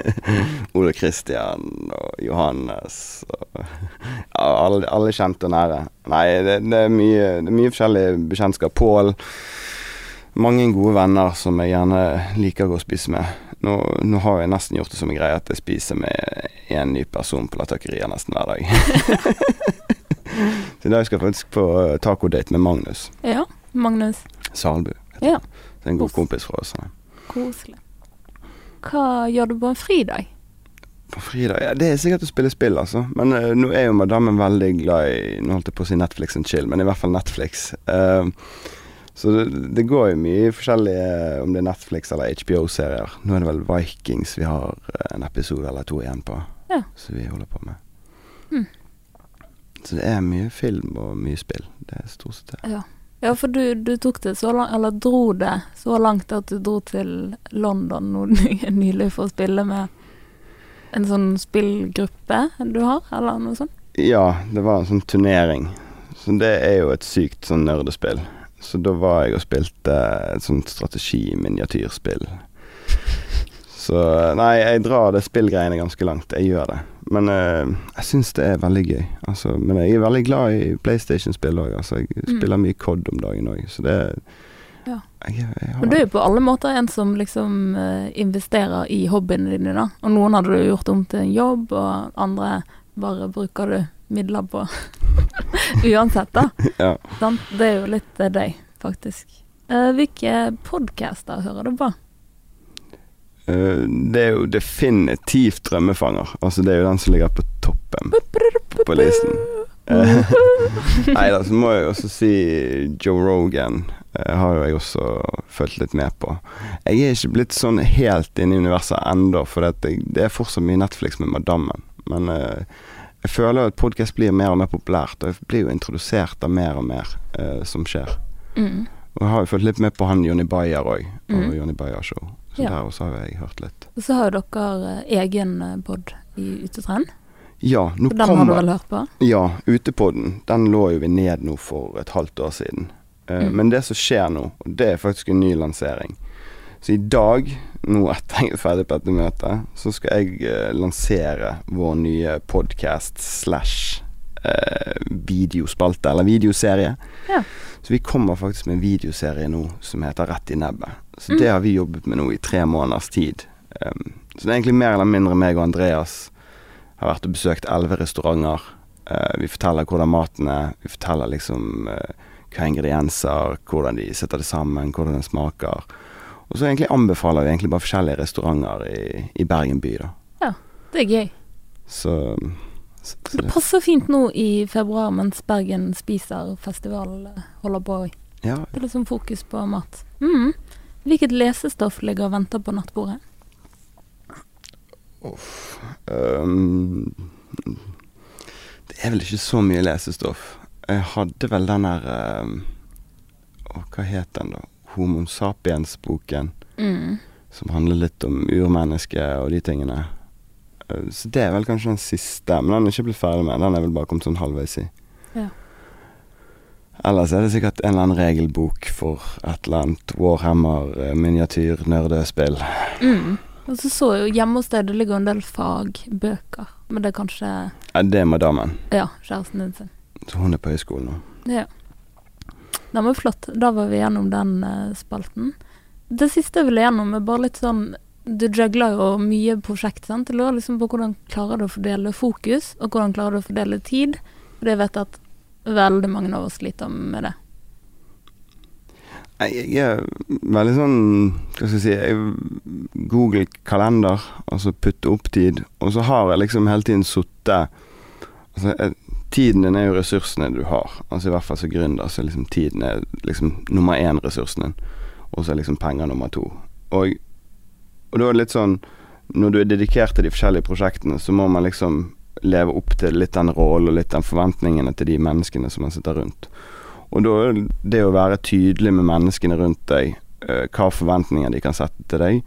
Ole Kristian og Johannes og ja, alle, alle kjente og nære. Nei, det, det, er mye, det er mye forskjellig bekjentskap. Pål. Mange gode venner som jeg gjerne liker å gå og spise med. Nå, nå har jeg nesten gjort det som en greie at jeg spiser med én ny person på Lottekeria nesten hver dag. Så i dag skal jeg faktisk på eh, tacodate med Magnus Ja, Magnus. Salbu. Ja, Det er en god kompis fra oss. koselig. Hva gjør du på en fridag? På fridag ja, Det er sikkert å spille spill, altså. Men uh, nå er jo madammen veldig glad i Nå holdt jeg på å si Netflix and chill, men i hvert fall Netflix. Eh, så det, det går jo mye forskjellige Om det er Netflix eller HBO-serier. Nå er det vel Vikings vi har eh, en episode eller to igjen på, Ja. så vi holder på med. Mm. Så det er mye film og mye spill. Det er stort sett det. Ja, ja for du, du tok det så langt, eller dro det så langt at du dro til London nå nylig for å spille med en sånn spillgruppe du har, eller noe sånt? Ja, det var en sånn turnering. Så det er jo et sykt sånn nerdespill. Så da var jeg og spilte et sånt strategi-miniatyrspill. Så nei, jeg drar det spillgreiene ganske langt. Jeg gjør det. Men eh, jeg syns det er veldig gøy. Altså, men jeg er veldig glad i PlayStation-spill òg. Altså, jeg Mm. spiller mye COD om dagen òg, så det Ja. jeg, jeg har, Men du er jo på alle måter en som liksom eh, investerer i hobbyene dine, da. Og noen hadde du gjort om til en jobb, og andre bare bruker du midler på. Uansett, da. Ja. Sant? Det er jo litt eh, deg, faktisk. Eh, hvilke podcaster hører du på? Eh, det er jo definitivt Drømmefanger. Altså, det er jo den som ligger på toppen på listen. Nei da, så må jeg også si Joe Rogan. har jo jeg også fulgt litt med på. Jeg er ikke blitt sånn helt inne i universet ennå, for det, er fortsatt mye Netflix med Madammen. Men eh, jeg føler at podkast blir mer og mer populært, og jeg blir jo introdusert av mer og mer uh, som skjer. Mm. Og jeg har jo fulgt litt med på han Jonny Bayer òg, og mm. Jonny Bayer Show. Så Ja. der også har jeg hørt litt. Og så har jo dere eh, egen eh, pod i Utetrend. Ja, nå Den har du kommer vel hørt på? Ja, Utepodden. Den lå jo vi ned nå for et halvt år siden. Uh, Mm. Men det som skjer nå, og det er faktisk en ny lansering Så i dag, nå etter jeg er ferdig på dette møtet, så skal jeg eh, lansere vår nye podkast slash eh, videospalte, eller videoserie. Ja. Så vi kommer faktisk med en videoserie nå som heter Rett i nebbet. Så Mm. det har vi jobbet med nå i tre måneders tid. Um, så det er egentlig mer eller mindre meg og Andreas har vært og besøkt elleve restauranter. Uh, vi forteller hvordan maten er. Vi forteller liksom uh, hva ingredienser, hvordan de setter det sammen, hvordan den smaker. Og så egentlig anbefaler vi egentlig bare forskjellige restauranter i, i Bergen by, da. Ja, Det er gøy. Så, så, så Det det, passer fint nå i februar mens Bergen spiser festival eh, holder på. ja, Det er liksom fokus på mat. Mm. Hvilket lesestoff ligger og venter på nattbordet? um, Det er vel ikke så mye lesestoff. Jeg hadde vel den der um, Å, hva het den, da? Homo sapiens-boken. Mm. som handler litt om urmennesket og de tingene. Eh, Så det er vel kanskje den siste, men den er ikke blitt ferdig med. Den er vel bare kommet sånn halvveis i. Ja. Ellers er det sikkert en eller annen regelbok for et eller annet Warhammer, eh. Mm. Og så så jo hjemme hos deg det ligger en del fagbøker, men det er kanskje Ja, det er madammen. ja, kjæresten din sin. Så hun er på høyskolen nå. Ja. Nei, men flott. Da var vi gjennom den uh, spalten. Det siste jeg ville gjennom, er bare litt sånn Du juggler jo mye prosjekt, sant. Jeg lurer liksom på hvordan klarer du å fordele fokus, og hvordan klarer du å fordele tid? For jeg vet at veldig mange av oss sliter med det. Jeg er veldig sånn Hva skal jeg si jeg Google kalender, altså putte opp tid. Og så har jeg liksom hele tiden sittet altså, Tiden din er jo ressursene du har. Altså I hvert fall som gründer så liksom tiden er liksom nummer én ressursen din. Og så er liksom penger nummer to. Og, og da er det litt sånn Når du er dedikert til de forskjellige prosjektene, så må man liksom leve opp til litt den rollen og litt den forventningene til de menneskene som man sitter rundt. Og da er det å være tydelig med menneskene rundt deg, eh, hva forventninger de kan sette til deg,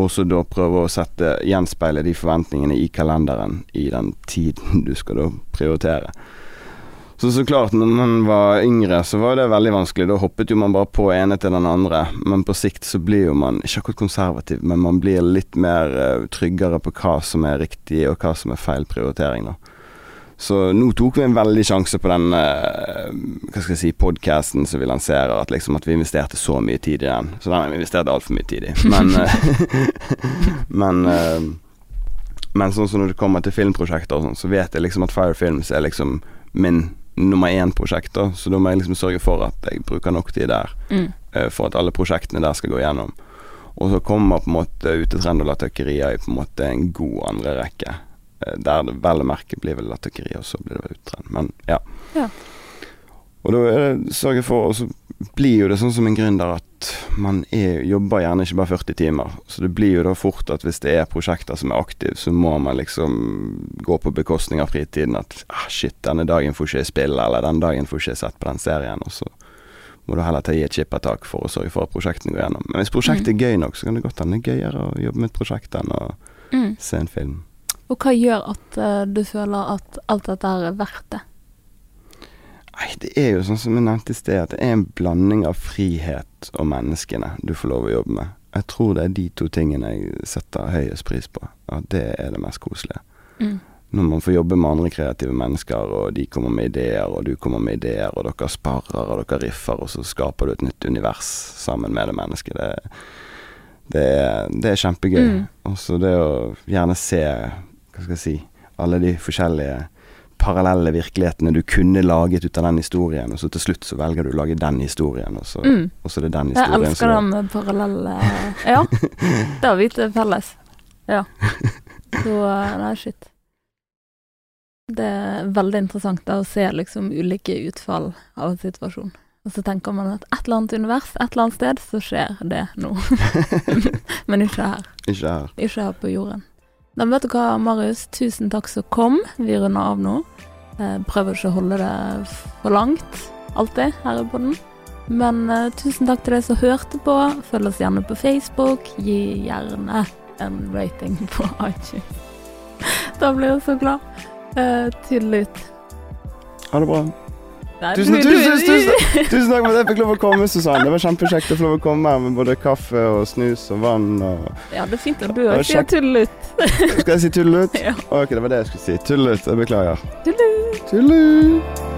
og så da prøve å sette, gjenspeile de forventningene i kalenderen i den tiden du skal da prioritere. Så så klart, når man var yngre, så var det veldig vanskelig. Da hoppet jo man bare på ene til den andre. Men på sikt så blir jo man ikke akkurat konservativ, men man blir litt mer eh, tryggere på hva som er riktig, og hva som er feil prioritering, da. Så nå tok vi en veldig sjanse på den eh, hva skal jeg si, podcasten som vi lanserer, at liksom at vi investerte så mye tid i den. Så den har vi investert altfor mye tid i. Men, eh, men, eh, men sånn som når det kommer til filmprosjekter og sånn, så vet jeg liksom at Fire Films er liksom min nummer én-prosjekt. Så da må jeg liksom sørge for at jeg bruker nok tid der Mm. for at alle prosjektene der skal gå gjennom. Og så kommer på en måte Utetrend og Latøkkerier i på en måte en god andre rekke. Eh, Der det vel å merke blir vel Latøkkerier, og så blir det vel Utetrend. Men ja. Ja. Og da er det sørge for Og så blir jo det sånn som en gründer at man er, jobber gjerne ikke bare 40 timer. Så det blir jo da fort at hvis det er prosjekter som er aktive, så må man liksom gå på bekostning av fritiden. At ah, shit, denne dagen får ikke jeg spille, eller den dagen får ikke jeg sett på den serien. Og så må du heller ta i et skippertak for å sørge for at prosjektene går gjennom. Men hvis prosjektet er gøy nok, så kan det godt hende gøyere å jobbe med et prosjekt enn å Mm. se en film. Og hva gjør at eh, du føler at alt dette her er verdt det? Nei, det er jo sånn som jeg nevnte i sted, at det er en blanding av frihet og menneskene du får lov å jobbe med. Jeg tror det er de to tingene jeg setter høyest pris på. At det er det mest koselige. Mm. Når man får jobbe med andre kreative mennesker, og de kommer med ideer, og du kommer med ideer, og dere sparrer og dere riffer, og så skaper du et nytt univers sammen med det mennesket. Det, det, det er kjempegøy. Mm. Og så det å gjerne se, hva skal jeg si, alle de forskjellige parallelle virkelighetene du kunne laget ut av den historien, og så til slutt så velger du å lage den historien, og så, Mm. og så er det den Jeg historien elsker den parallelle Ja, det har vi til felles. Ja. Så nei, shit. Det er veldig interessant da, å se liksom ulike utfall av en situasjon. Og så tenker man at et eller annet univers, et eller annet sted, så skjer det nå. Men ikke her. Ikke her. Ikke her på jorden. Da vet du hva, Marius. Tusen takk som kom. Vi runder av nå. Jeg prøver ikke å holde det for langt, alltid, her i den. Men uh, tusen takk til deg som hørte på. Følg oss gjerne på Facebook. Gi gjerne en rating på iTunes. Da blir jeg så glad. Uh, Tydelig ut. Ha det bra. Nei, Tusen, du- tusen, du- tusen, tusen takk for at jeg fikk lov å komme, Susanne. Det var kjempekjekt å få lov å komme her med både kaffe og snus og vann og Ja, det er fint at du òg sier tullut. Skal jeg si tullut? Ja. Ok, det var det jeg skulle si. Tullut. Jeg beklager. Tullut. Tullut.